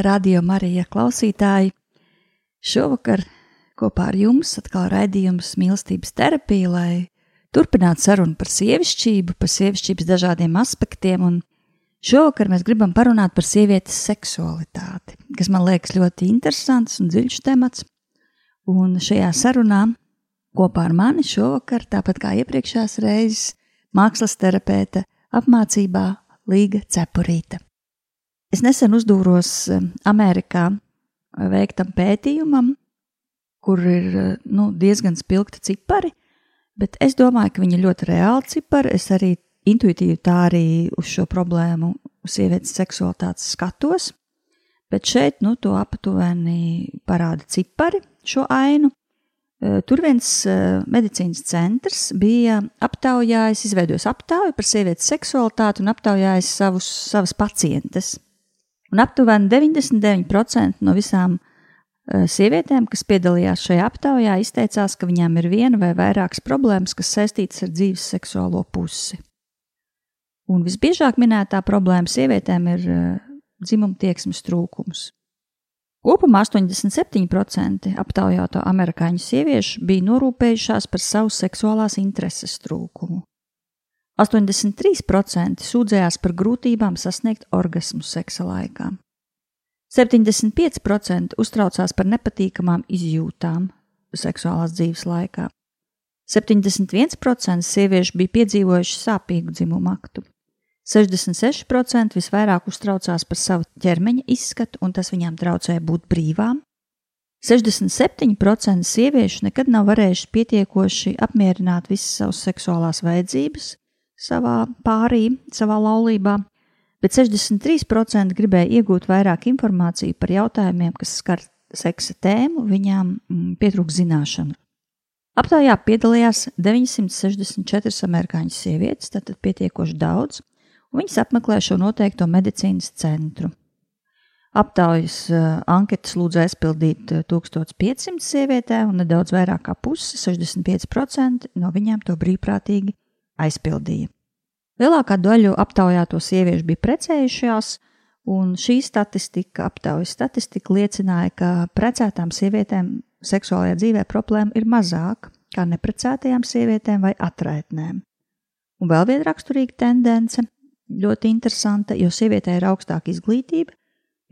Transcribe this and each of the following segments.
Mīļie radio Marija klausītāji! Šovakar kopā ar jums atkal raidījums mīlestības terapija, lai turpinātu sarunu par sievišķību, par sievišķības dažādiem aspektiem, un šovakar mēs gribam parunāt par sievietes seksualitāti, kas man liekas ļoti interesants un dziļš temats, un šajā sarunā kopā ar mani šovakar, tāpat kā iepriekšējās reizes, mākslas terapeite apmācībā Līga Cepurīta. Es nesen uzdūros eh, Amerikā eh, veiktam pētījumam, kur ir eh, nu, diezgan spilgti cipari, bet es domāju, ka viņi ir ļoti reāli cipari. Es arī intuitīvi tā arī uz šo problēmu, sievietes seksualitātes skatos. Bet šeit nu, to aptuveni parāda cipari, šo ainu. Tur viens medicīnas centrs bija aptaujājis, izveidojis aptauju par sievietes seksualitāti un aptaujājis savus, savas pacientes un aptuveni 99% no visām uh, sievietēm, kas piedalījās šajā aptaujā, izteicās, ka viņām ir viena vai vairākas problēmas, kas saistītas ar dzīves seksuālo pusi. Un visbiežāk minētā problēma sievietēm ir uh, dzimuma tieksmes trūkums. Kopumā 87% aptaujāto amerikāņu sieviešu bija norūpējušās par savu seksuālās intereses trūkumu. 83% sūdzējās par grūtībām sasniegt orgasmu seksa laikā. 75% uztraucās par nepatīkamām izjūtām seksuālās dzīves laikā. 71% sieviešu bija piedzīvojuši sāpīgu dzimumu aktu. 66% visvairāk uztraucās par savu ķermeņa izskatu, un tas viņām traucēja būt brīvām. 67% sieviešu nekad nav varējuši pietiekoši apmierināt visas savas seksuālās vajadzības, savā pārī, savā laulībā, bet 63% gribēja iegūt vairāk informāciju par jautājumiem, kas skar seksa tēmu, viņām mm, pietrūka zināšanu. Aptājā piedalījās 964 amerikāņu sievietes, tātad pietiekoši daudz, un viņas apmeklē šo noteikto medicīnas centru. Aptaujas uh, anketas lūdza aizpildīt 1500 sievietēm, un nedaudz vairāk kā puse, 65% no viņām to brīvprātīgi aizpildīja. Lielākā daļa aptaujāto sieviešu bija precējušās, un šī statistika, aptaujas statistika liecināja, ka precētām sievietēm seksuālajā dzīvē problēma ir mazāka kā neprecētajām sievietēm vai atraitnēm. Un vēl viena raksturīga tendence, ļoti interesanta, jo sievietē ir augstāka izglītība,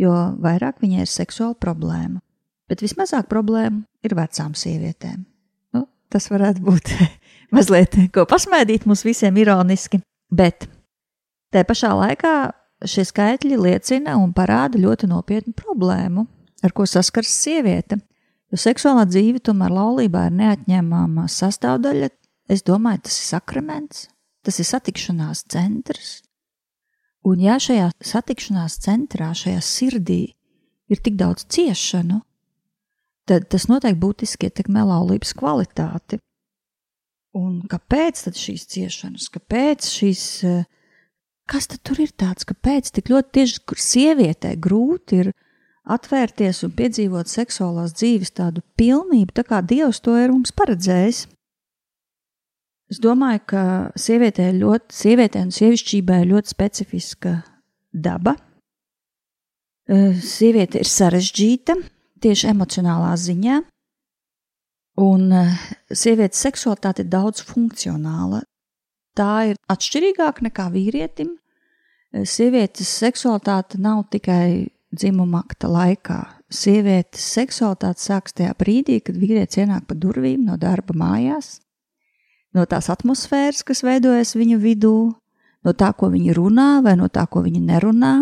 jo vairāk viņai ir seksuāla problēma. Bet vismazāk problēmu ir vecām sievietēm. Nu, tas varētu būt mazliet ko pasmaidīt mums visiem ironiski, bet tā pašā laikā šie skaitļi liecina un parāda ļoti nopietnu problēmu, ar ko saskars sieviete. Jo seksuālā dzīve tomēr laulībā ir neatņemama sastāvdaļa. Es domāju, tas ir sakraments, tas ir satikšanās centrs. Un ja šajā satikšanās centrā, šajā sirdī ir tik daudz ciešanu, tad tas noteikti būtiski ietekmē laulības kvalitāti. Un kāpēc tad šīs ciešanas, kāpēc šīs, eh, kas tad tur ir tāds, kāpēc tik ļoti tieši sievietē grūti ir atvērties un piedzīvot seksuālās dzīves tādu pilnību, tā kā Dievs to ir mums paredzējis? Es domāju, ka sievietē ļoti, sievietē un sievišķībai ir ļoti specifiska daba. Eh, sieviete ir sarežģīta tieši emocionālā ziņā, Un eh, sievietes seksualitāte ir daudz funkcionāla. tā ir atšķirīgāka nekā vīrietim. Sievietes seksualitāte nav tikai dzimuma akta laikā. Sievietes seksualitāte sākas tajā brīdī, kad vīrietis ienāk pa durvīm no darba mājās, no tās atmosfēras, kas veidojas viņu vidū, no tā, ko viņi runā, vai no tā, ko viņi nerunā,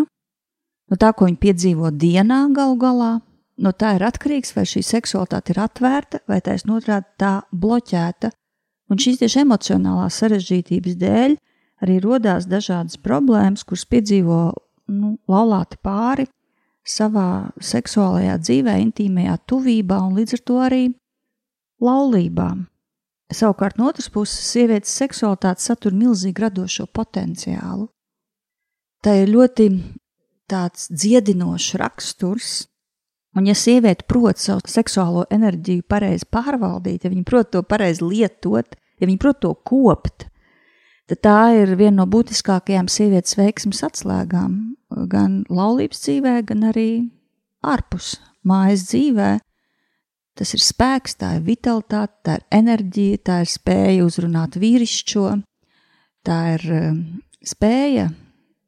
no tā, ko viņi piedzīvo dienā, galu galā. No tā ir atkarīgs, vai šī seksualitāte ir atvērta, vai taisnība otrādi tā bloķēta. Un šīs tieši emocionālās sarežģītības dēļ arī rodās dažādas problēmas, kuras piedzīvo nu, laulāti pāri savā seksuālajā dzīvē, intīmajā tuvībā un līdz ar to arī laulībā. Savukārt, no otras puses, sievietes seksualitāte satur milzīgu radošo potenciālu. Tā ir ļoti tāds dziedinošs raksturs, un ja sieviete prot savu seksuālo enerģiju pareizi pārvaldīt, ja viņa prot to pareizi lietot, ja viņa prot to kopt, tad tā ir viena no būtiskākajām sievietes veiksmes atslēgām gan laulības dzīvē, gan arī ārpus mājas dzīvē. Tas ir spēks, tā ir vitalitāte, tā ir enerģija, tā ir spēja uzrunāt vīrišķo, tā ir um, spēja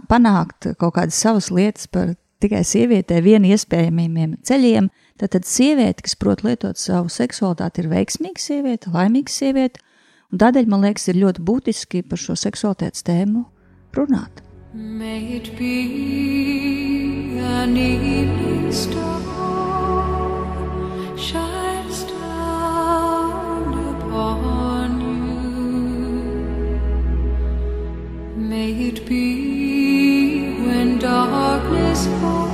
panākt kaut kādas savas lietas par tikai sievietē vienu iespējamiem ceļiem. Tad, tad sieviete, kas prot lietot savu seksualitāti, ir veiksmīga sieviete, laimīga sieviete, un tādēļ man liekas, ir ļoti būtiski par šo seksualitātes tēmu runāt. May it be an evening star. May it be small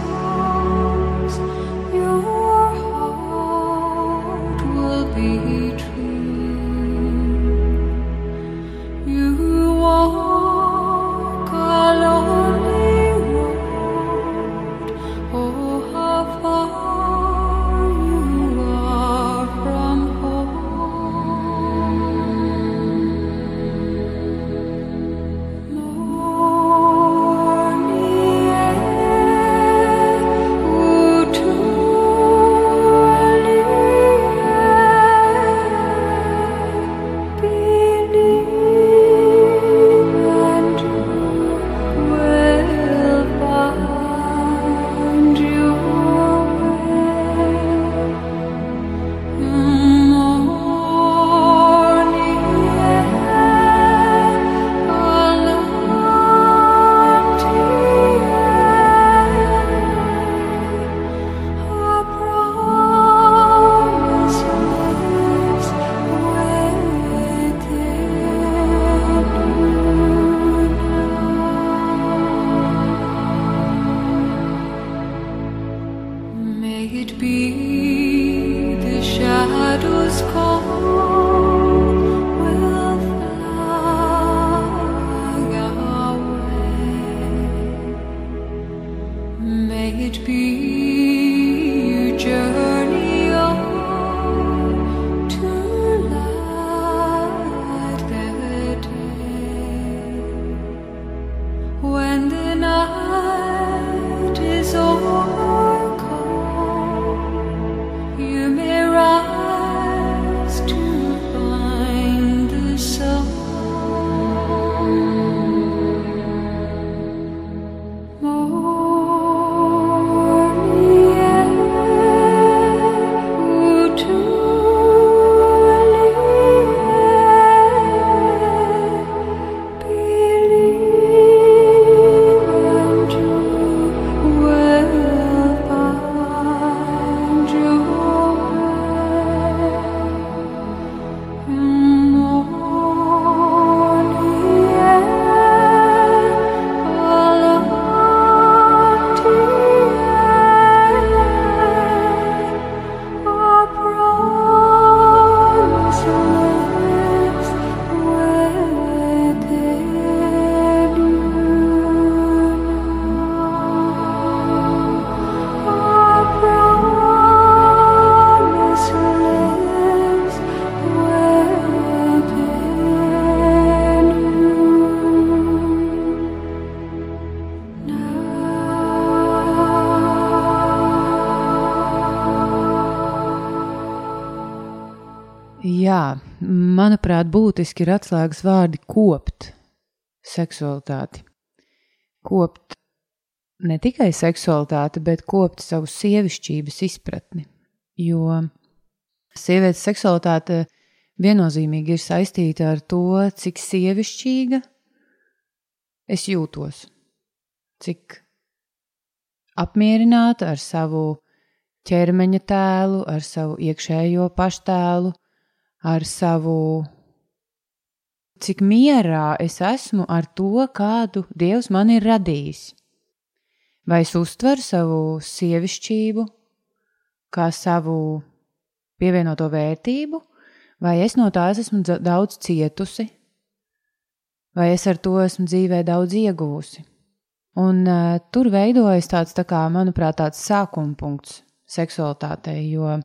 it be you just manuprāt, būtiski ir atslēgas vārdi kopt. seksualitāti. Kopt ne tikai seksualitāti, bet kopt savu sievišķības izpratni. Jo sievietes seksualitāte viennozīmīgi ir saistīta ar to, cik sievišķīga es jūtos, cik apmierināta ar savu ķermeņa tēlu, ar savu iekšējo paštēlu, ar savu cik mierā es esmu ar to, kādu Dievs man ir radījis. Vai es uztveru savu sievišķību kā savu pievienoto vērtību, vai es no tās esmu daudz cietusi, vai es ar to esmu dzīvē daudz ieguvusi. Un uh, tur veidojas tāds, tā kā, manuprāt, tāds sākuma punkts seksualitātei, jo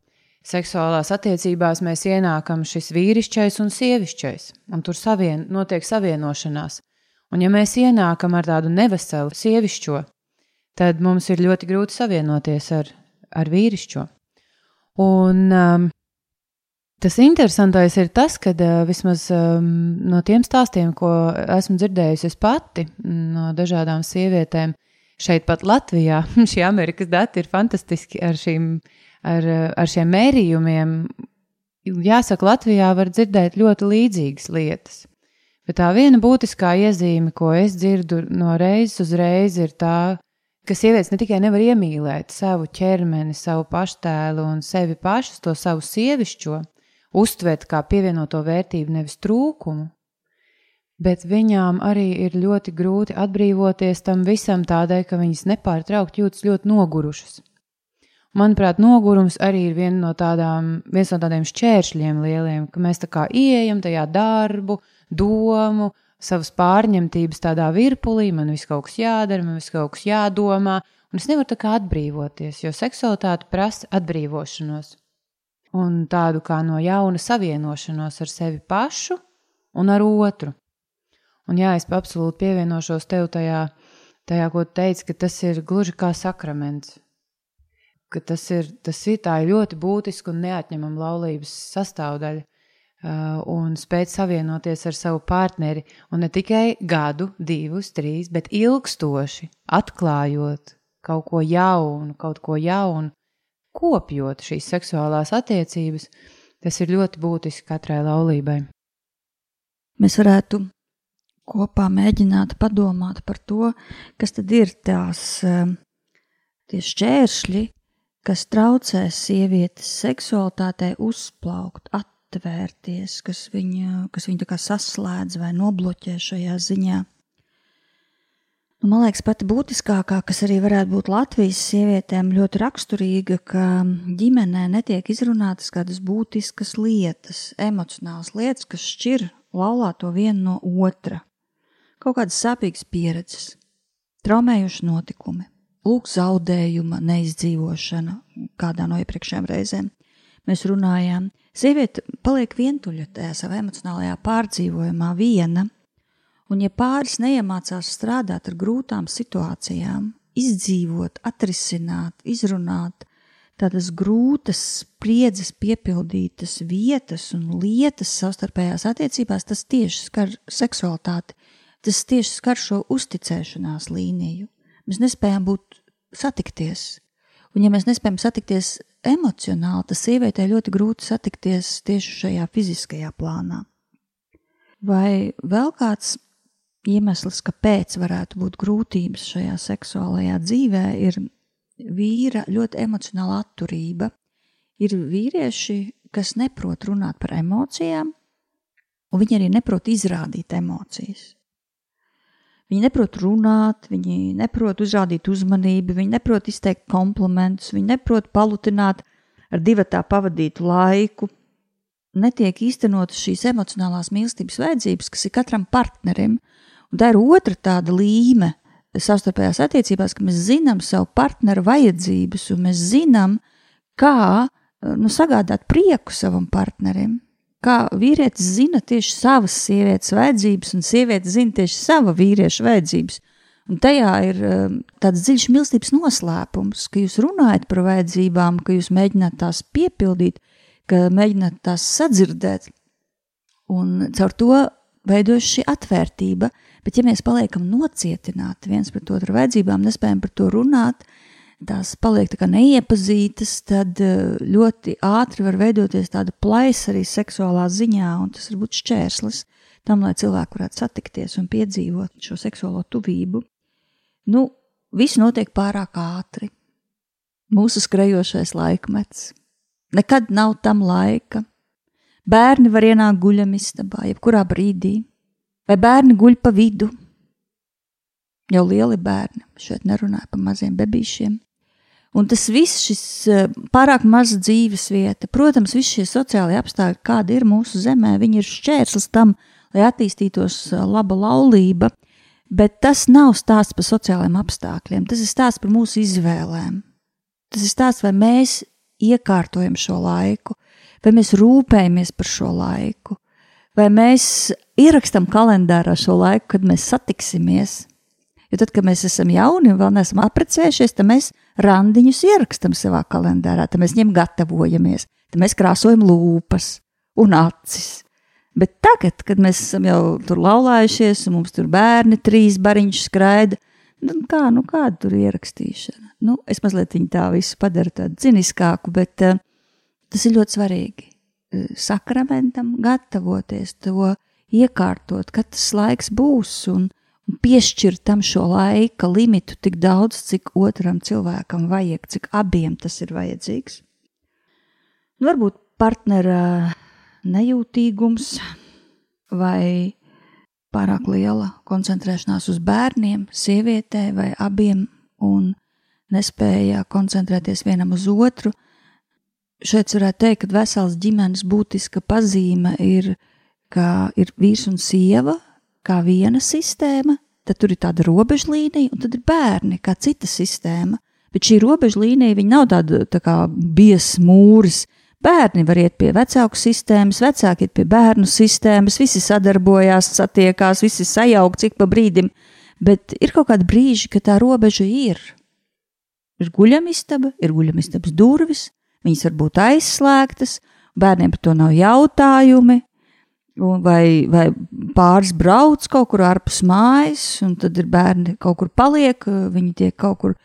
seksuālās attiecībās mēs ienākam šis vīrišķais un sievišķais, un tur savien, notiek savienošanās. Un ja mēs ienākam ar tādu neveselu sievišķo, tad mums ir ļoti grūti savienoties ar, ar vīrišķo. Un um, tas interesantais ir tas, ka uh, vismaz um, no tiem stāstiem, ko esmu dzirdējusi pati no dažādām sievietēm, šeit pat Latvijā, šie Amerikas dati ir fantastiski ar, šīm, ar, ar šiem mērījumiem. Jāsaka, Latvijā var dzirdēt ļoti līdzīgas lietas. Bet tā viena būtiskā iezīme, ko es dzirdu no reizes uz reizi, ir tā, ka sievietes ne tikai nevar iemīlēt savu ķermeni, savu paštēlu un sevi pašas, to savu sievišķo, uztvert kā pievienoto vērtību, nevis trūkumu, bet viņām arī ir ļoti grūti atbrīvoties tam visam tādēļ, ka viņas nepārtraukti jūtas ļoti nogurušas. Manuprāt, nogurums arī ir viena no tādām, viens no tādiem šķēršļiem lieliem, ka mēs tā kā ieejam tajā darbu, domu, savas pārņemtības tādā virpulī, man viss kaut kas jādara, man viss kaut kas jādomā, un es nevaru tā kā atbrīvoties, jo seksualitāte prasa atbrīvošanos. Un tādu kā no jauna savienošanos ar sevi pašu un ar otru. Un jā, es absolūti pievienošos tev tajā, tajā ko teici, ka tas ir gluži kā sakraments. Ka tas ir, tas ir tā ir ļoti būtiska un neatņemama laulības sastāvdaļa. Un spēt savienoties ar savu partneri, un ne tikai gadu, divus, trīs, bet ilgstoši atklājot kaut ko jaunu, kaut ko jaunu, kopjot šīs seksuālās attiecības, tas ir ļoti būtiski katrai laulībai. Mēs varētu kopā mēģināt padomāt par to, kas tad ir tās tie šķēršļi, kas traucē sievietes seksualitātei uzplaukt, atvērties, kas viņu, kas viņu saslēdz vai nobloķē šajā ziņā. Nu, man liekas, pati būtiskākā, kas arī varētu būt Latvijas sievietēm, ļoti raksturīga, ka ģimenē netiek izrunātas kādas būtiskas lietas, emocionālas lietas, kas šķir laulāto vienu no otra. Kaut kādas sāpīgas pieredzes, traumējuši notikumi, lūk, zaudējuma neizdzīvošana kādā no iepriekšējām reizēm. Mēs runājām, Sieviete paliek vientuļa tajā savā emocionālajā pārdzīvojumā viena, un ja pāris neiemācās strādāt ar grūtām situācijām, izdzīvot, atrisināt, izrunāt tādas grūtas, spriedzes piepildītas vietas un lietas savstarpējās attiecībās, tas tieši skar seksualitāti, tas tieši skar šo uzticēšanās līniju. Mēs nespējam būt satikties, un ja mēs nespējam satikties emocionāli tas sievietei ļoti grūti satikties tieši šajā fiziskajā plānā. Vai vēl kāds iemesls, kāpēc varētu būt grūtības šajā seksuālajā dzīvē, ir vīra ļoti emocionāla atturība. Ir vīrieši, kas neprot runāt par emocijām, un viņi arī neprot izrādīt emocijas. Viņi neprot runāt, viņi neprot uzrādīt uzmanību, viņi neprot izteikt komplimentus, viņi neprot palutināt ar divatā pavadītu laiku. Netiek īstenotas šīs emocionālās mīlestības vajadzības, kas ir katram partnerim. Un tā ir otra tāda līme savstarpējās attiecībās, ka mēs zinām savu partneru vajadzības un mēs zinām, kā nu, sagādāt prieku savam partnerim kā vīrietis zina tieši savas sievietes vajadzības, un sieviete zina tieši sava vīrieša vajadzības. Un tajā ir um, tāds dziļš mīlestības noslēpums, ka jūs runājat par vajadzībām, ka jūs mēģināt tās piepildīt, ka mēģināt tās sadzirdēt. Un caur to veidojas šī atvērtība. Bet, ja mēs paliekam nocietināti viens pret otru vajadzībām, nespējam par to runāt, tās paliek tā neiepazītas, tad eh, ļoti ātri var veidoties tāda plaisa arī seksuālā ziņā, un tas var būt šķērslis tam, lai cilvēki varētu satikties un piedzīvot šo seksuālo tuvību. Nu, viss notiek pārāk ātri. Mūsu skrejošais laikmets. Nekad nav tam laika. Bērni var ienākt guļamistabā, jebkurā brīdī, vai bērni guļ pa vidu. Jau lieli bērni, šeit nerunāju par maziem bebīšiem. Un tas viss, šis eh, pārāk maza dzīves vieta, protams, visi šie sociālie apstākļi, kādi ir mūsu zemē, viņi ir šķērslis tam, lai attīstītos eh, laba laulība, bet tas nav stāsts par sociālajiem apstākļiem, tas ir stāsts par mūsu izvēlēm. Tas ir stāsts, vai mēs iekārtojam šo laiku, vai mēs rūpējamies par šo laiku, vai mēs ierakstam kalendārā šo laiku, kad mēs satiksimies. Jo tad, kad mēs esam jauni un vēl neesam apprecējušies, tad mēs randiņus ierakstam savā kalendārā, tad mēs viņiem gatavojamies, tad mēs krāsojam lūpas un acis. Bet tagad, kad mēs esam jau tur laulājušies, un mums tur bērni trīs bariņš skraida, nu kā, nu kāda tur ierakstīšana? Nu, es mazliet viņu tā visu padaru tādu ciniskāku, bet uh, tas ir ļoti svarīgi. Uh, sakramentam gatavoties to iekārtot, kad tas laiks būs, un piešķirt tam šo laika limitu tik daudz, cik otram cilvēkam vajag, cik abiem tas ir vajadzīgs. Nu, varbūt partnera nejūtīgums vai pārāk liela koncentrēšanās uz bērniem, sievietē vai abiem, un nespēja koncentrēties vienam uz otru. Šeit varētu teikt, ka vesels ģimenes būtiska pazīme ir ka ir vīrs un sieva kā viena sistēma, tad tur ir tāda robežlīnija, un tad ir bērni kā cita sistēma. Bet šī robežlīnija nav tāda tā kā biezs mūris. Bērni var iet pie vecāku sistēmas, vecāki iet pie bērnu sistēmas, visi sadarbojās, satiekās, visi sajaukti cik pa brīdim. Bet ir kaut kādi brīži, kad tā robeža ir. Ir guļamistaba, ir guļamistabas durvis, viņas var būt aizslēgtas, bērniem par to nav jautājumi, vai, vai pāris brauc kaut kur ārpus mājas, un tad ir bērni kaut kur paliek, viņi tiek kaut kur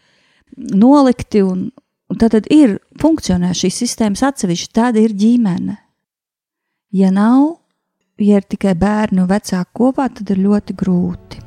nolikti, un, un tad, tad ir funkcionē šīs sistēmas atsevišķi, tāda ir ģimene. Ja nav, ja ir tikai bērni un vecāki kopā, tad ir ļoti grūti.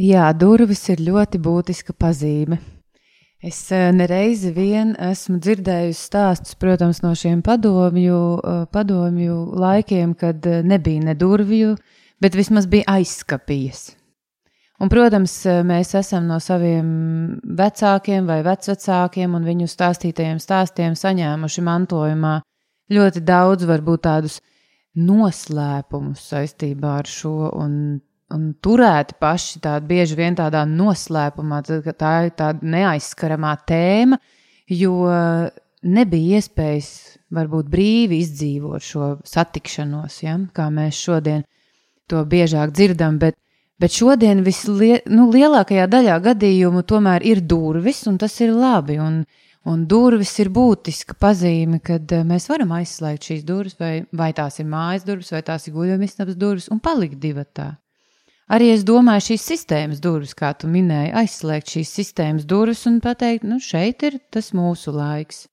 Jā, durvis ir ļoti būtiska pazīme. Es eh, nereizi vien esmu dzirdējusi stāstus, protams, no šiem padomju, eh, padomju laikiem, kad eh, nebija ne durvju, bet vismaz bija aizskapijas. Un, protams, mēs esam no saviem vecākiem vai vecvecākiem un viņu stāstītajiem stāstiem saņēmuši mantojumā ļoti daudz, varbūt tādus noslēpumus saistībā ar šo, un un turēti paši tādi bieži vien tādā noslēpumā, ka tā ir tāda neaizskaramā tēma, jo nebija iespējas varbūt brīvi izdzīvot šo satikšanos, ja, kā mēs šodien to biežāk dzirdam, bet, bet šodien vislielākajā nu, daļā gadījumu tomēr ir durvis, un tas ir labi, un, un durvis ir būtiska pazīme, kad mēs varam aizslēgt šīs durvis, vai, vai tās ir mājas durvis, vai tās ir guļamistabas durvis, un palikt divatā. Arī es domāju, šīs sistēmas durvis, kā tu minēji, aizslēgt šīs sistēmas durvis un pateikt, nu, šeit ir tas mūsu laiks.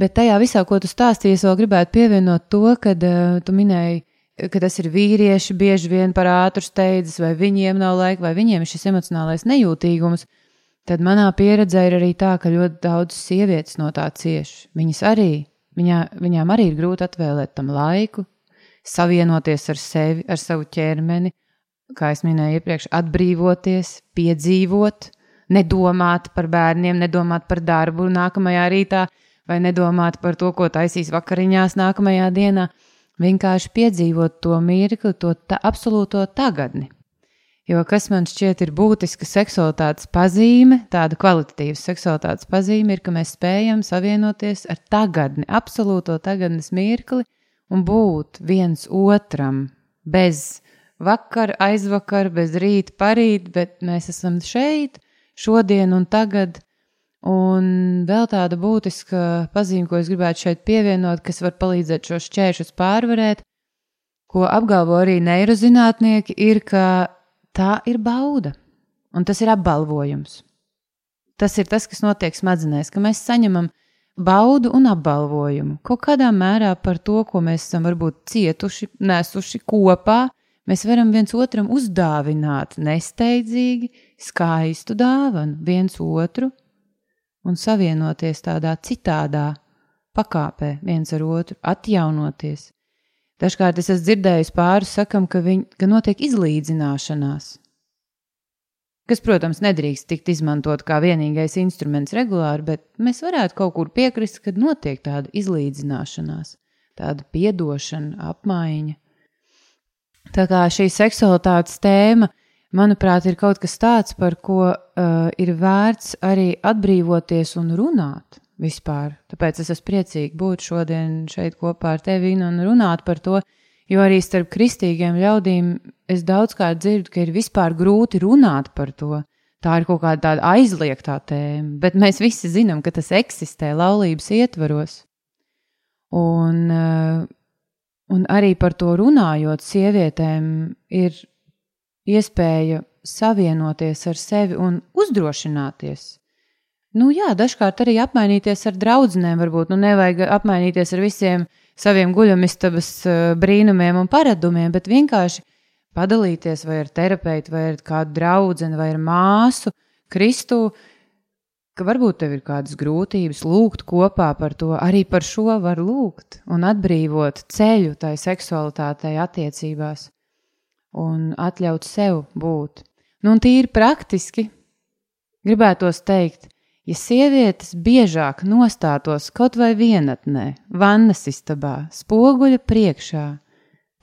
Bet tajā visā, ko tu stāstīji, es vēl gribētu pievienot to, kad uh, tu minēji, ka tas ir vīrieši bieži vien par ātru steidzas, vai viņiem nav laika, vai viņiem ir šis emocionālais nejūtīgums. Tad manā pieredzē ir arī tā, ka ļoti daudz sievietes no tā cieš. Viņas arī, viņā, viņām arī ir grūti atvēlēt tam laiku, savienoties ar sevi, ar savu ķermeni, kā es minēju iepriekš, atbrīvoties, piedzīvot, nedomāt par bērniem, nedomāt par darbu nākamajā rītā, vai nedomāt par to, ko taisīs vakariņās nākamajā dienā. Vienkārši piedzīvot to mirkli, to ta absolūto tagadni. Jo kas man šķiet ir būtiska seksualitātes pazīme, tāda kvalitatīva seksualitātes pazīme, ir, ka mēs spējam savienoties ar tagadni, absolūto tagadnes mirkli un būt viens otram bez vakar, aizvakar, bez rīta, parīt, bet mēs esam šeit, šodien un tagad. Un vēl tāda būtiska pazīme, ko es gribētu šeit pievienot, kas var palīdzēt šos šķēršļus pārvarēt, ko apgalvo arī neirozinātnieki, ir, ka tā ir bauda un tas ir apbalvojums. Tas ir tas, kas notiek smadzenēs, ka mēs saņemam baudu un apbalvojumu kaut kādā mērā par to, ko mēs esam varbūt cietuši, nesuši kopā, Mēs varam viens otram uzdāvināt nesteidzīgi, skaistu dāvanu viens otru un savienoties tādā citādā pakāpē viens ar otru, atjaunoties. Dažkārt es esmu dzirdējis pāris sakam, ka, viņ, ka notiek izlīdzināšanās, kas, protams, nedrīkst tikt izmantot kā vienīgais instruments regulāri, bet mēs varētu kaut kur piekrist, ka notiek tāda izlīdzināšanās, tāda piedošana, apmaiņa. Tā kā šī seksualitātes tēma, manuprāt, ir kaut kas tāds, par ko uh, ir vērts arī atbrīvoties un runāt vispār. Tāpēc es esmu priecīgi būt šodien šeit kopā ar tevi un runāt par to, jo arī starp kristīgiem ļaudīm es daudzkārt dzirdu, ka ir vispār grūti runāt par to. Tā ir kaut kāda aizliegtā tēma, bet mēs visi zinām, ka tas eksistē laulības ietvaros. Un, uh, Un arī par to runājot, sievietēm ir iespēja savienoties ar sevi un uzdrošināties. Nu, jā, dažkārt arī apmainīties ar draugiem, varbūt nu, nevajag apmainīties ar visiem saviem guļamistabas eh, brīnumiem un paradumiem, bet vienkārši padalīties vai ar terapeitu, vai ar kādu draugu, vai ar māsu, Kristu, ka varbūt tev ir kādas grūtības, lūgt kopā par to, arī par šo var lūgt un atbrīvot ceļu tai seksualitātei attiecībās un atļaut sev būt. Nu, un tīri praktiski gribētos teikt, ja sievietes biežāk nostātos kaut vai vienatnē, vannas istabā, spoguļa priekšā,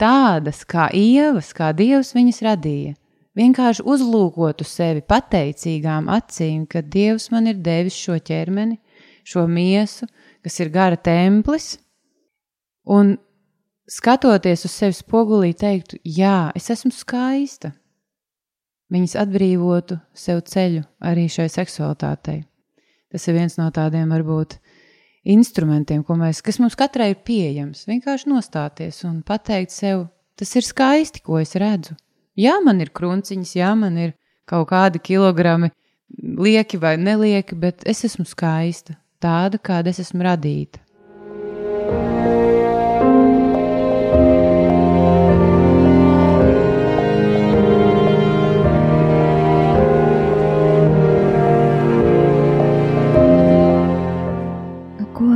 tādas kā ievas, kā dievs viņas radīja, vienkārši uzlūkotu sevi pateicīgām acīm, ka Dievs man ir devis šo ķermeni, šo miesu, kas ir gara templis, un skatoties uz sevi spogulī, teiktu, jā, es esmu skaista. Viņas atbrīvotu sev ceļu arī šai seksualitātei. Tas ir viens no tādiem varbūt instrumentiem, mēs, kas mums katrai ir pieejams. Vienkārši nostāties un pateikt sev, tas ir skaisti, ko es redzu. Jā, man ir krunciņas, jā, man ir kaut kādi kilogrami, lieki vai nelieki, bet es esmu skaista, tāda, kāda es esmu radīta. Nu,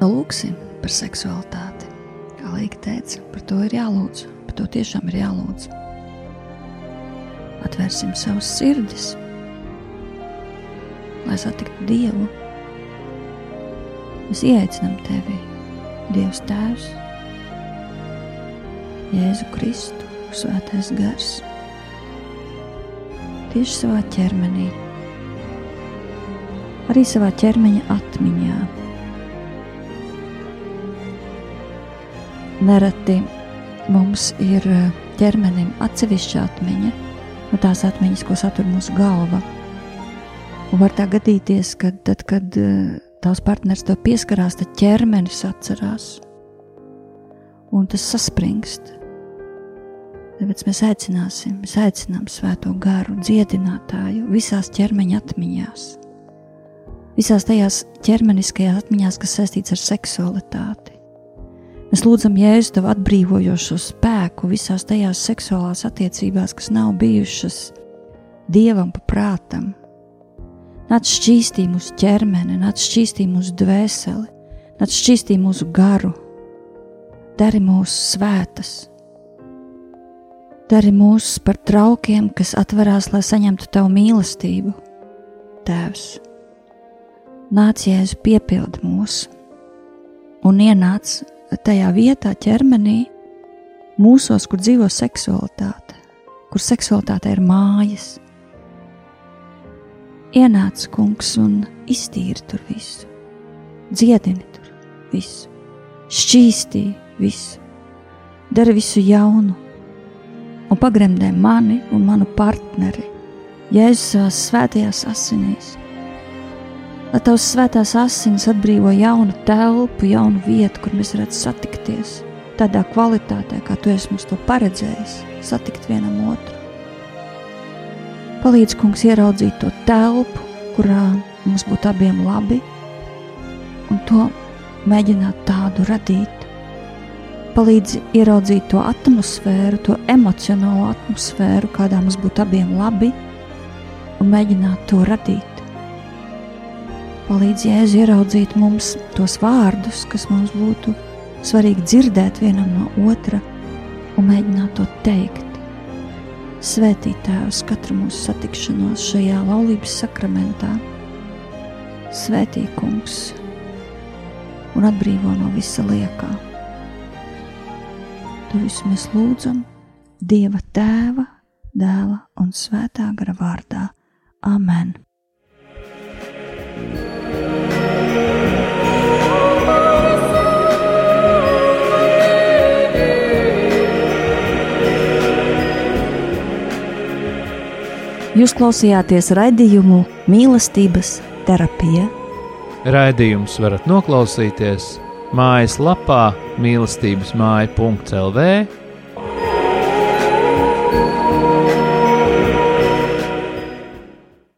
nu, lūgsim par seksualitāti. Kā Līga teica, par to ir jālūdz par to tiešām ir jālūdz. Atvērsim savus sirdis, lai satiktu Dievu. Mēs ieaicinām tevi, Dievs Tēvs, Jēzu Kristu, Svētais Gars, tieši savā ķermenī, arī savā ķermeņa atmiņā Nereti mums ir eh, ķermenim atsevišķa atmiņa, no tās atmiņas, ko satur mūsu galva. Un var tā gadīties, ka tad, kad eh, tavs partneris to pieskarās, tad ķermenis atcerās. Un tas saspringst. Tāpēc mēs aicināsim, mēs aicinām svēto garu, dziedinātāju visās ķermeņa atmiņās. Visās tajās ķermeniskajās atmiņās, kas saistīts ar seksualitāti Mēs lūdzam Jēzu tavu atbrīvojošo spēku visās tajās seksuālās attiecībās, kas nav bijušas dievam pa prātam. Nāc šķīstī mūsu ķermeni, nāc šķīstī mūsu dvēseli, nāc šķīstī mūsu garu, dari mūsu svētas, dari mūs par traukiem, kas atverās, lai saņemtu tavu mīlestību. Tēvs, nāc jēzu piepildi mūsu un ienāc tajā vietā, ķermenī, mūsos, kur dzīvo seksualitāte, kur seksualitāte ir mājas. Ienāc kungs un iztīri tur visu, dziedini tur visu, šķīstī visu, dara visu jaunu. Un pagremdē mani un manu partneri Jēzus savās svētajās asinīs lai tavs svētās asins atbrīvo jaunu telpu, jaunu vietu, kur mēs varētu satikties. Tādā kvalitātē, kā tu esi mums to paredzējis, satikt vienam otru. Palīdz, kungs, ieraudzīt to telpu, kurā mums būtu abiem labi, un to mēģināt tādu radīt. Palīdz ieraudzīt to atmosfēru, to emocionālo atmosfēru, kādā mums būtu abiem labi, un mēģināt to radīt. Palīdz Jēzu ieraudzīt mums tos vārdus, kas mums būtu svarīgi dzirdēt vienam no otra un mēģināt to teikt. Svētīt Tēvs katru mūsu satikšanos šajā laulības sakramentā. Svētī Kungs un atbrīvo no visa liekā. To visu mēs lūdzam Dieva Tēva, Dēla un Svētā gara vārdā. Amen! Jūs klausījāties raidījumu mīlestības terapija. Raidījums varat noklausīties mājaslapā mīlestības māja.lv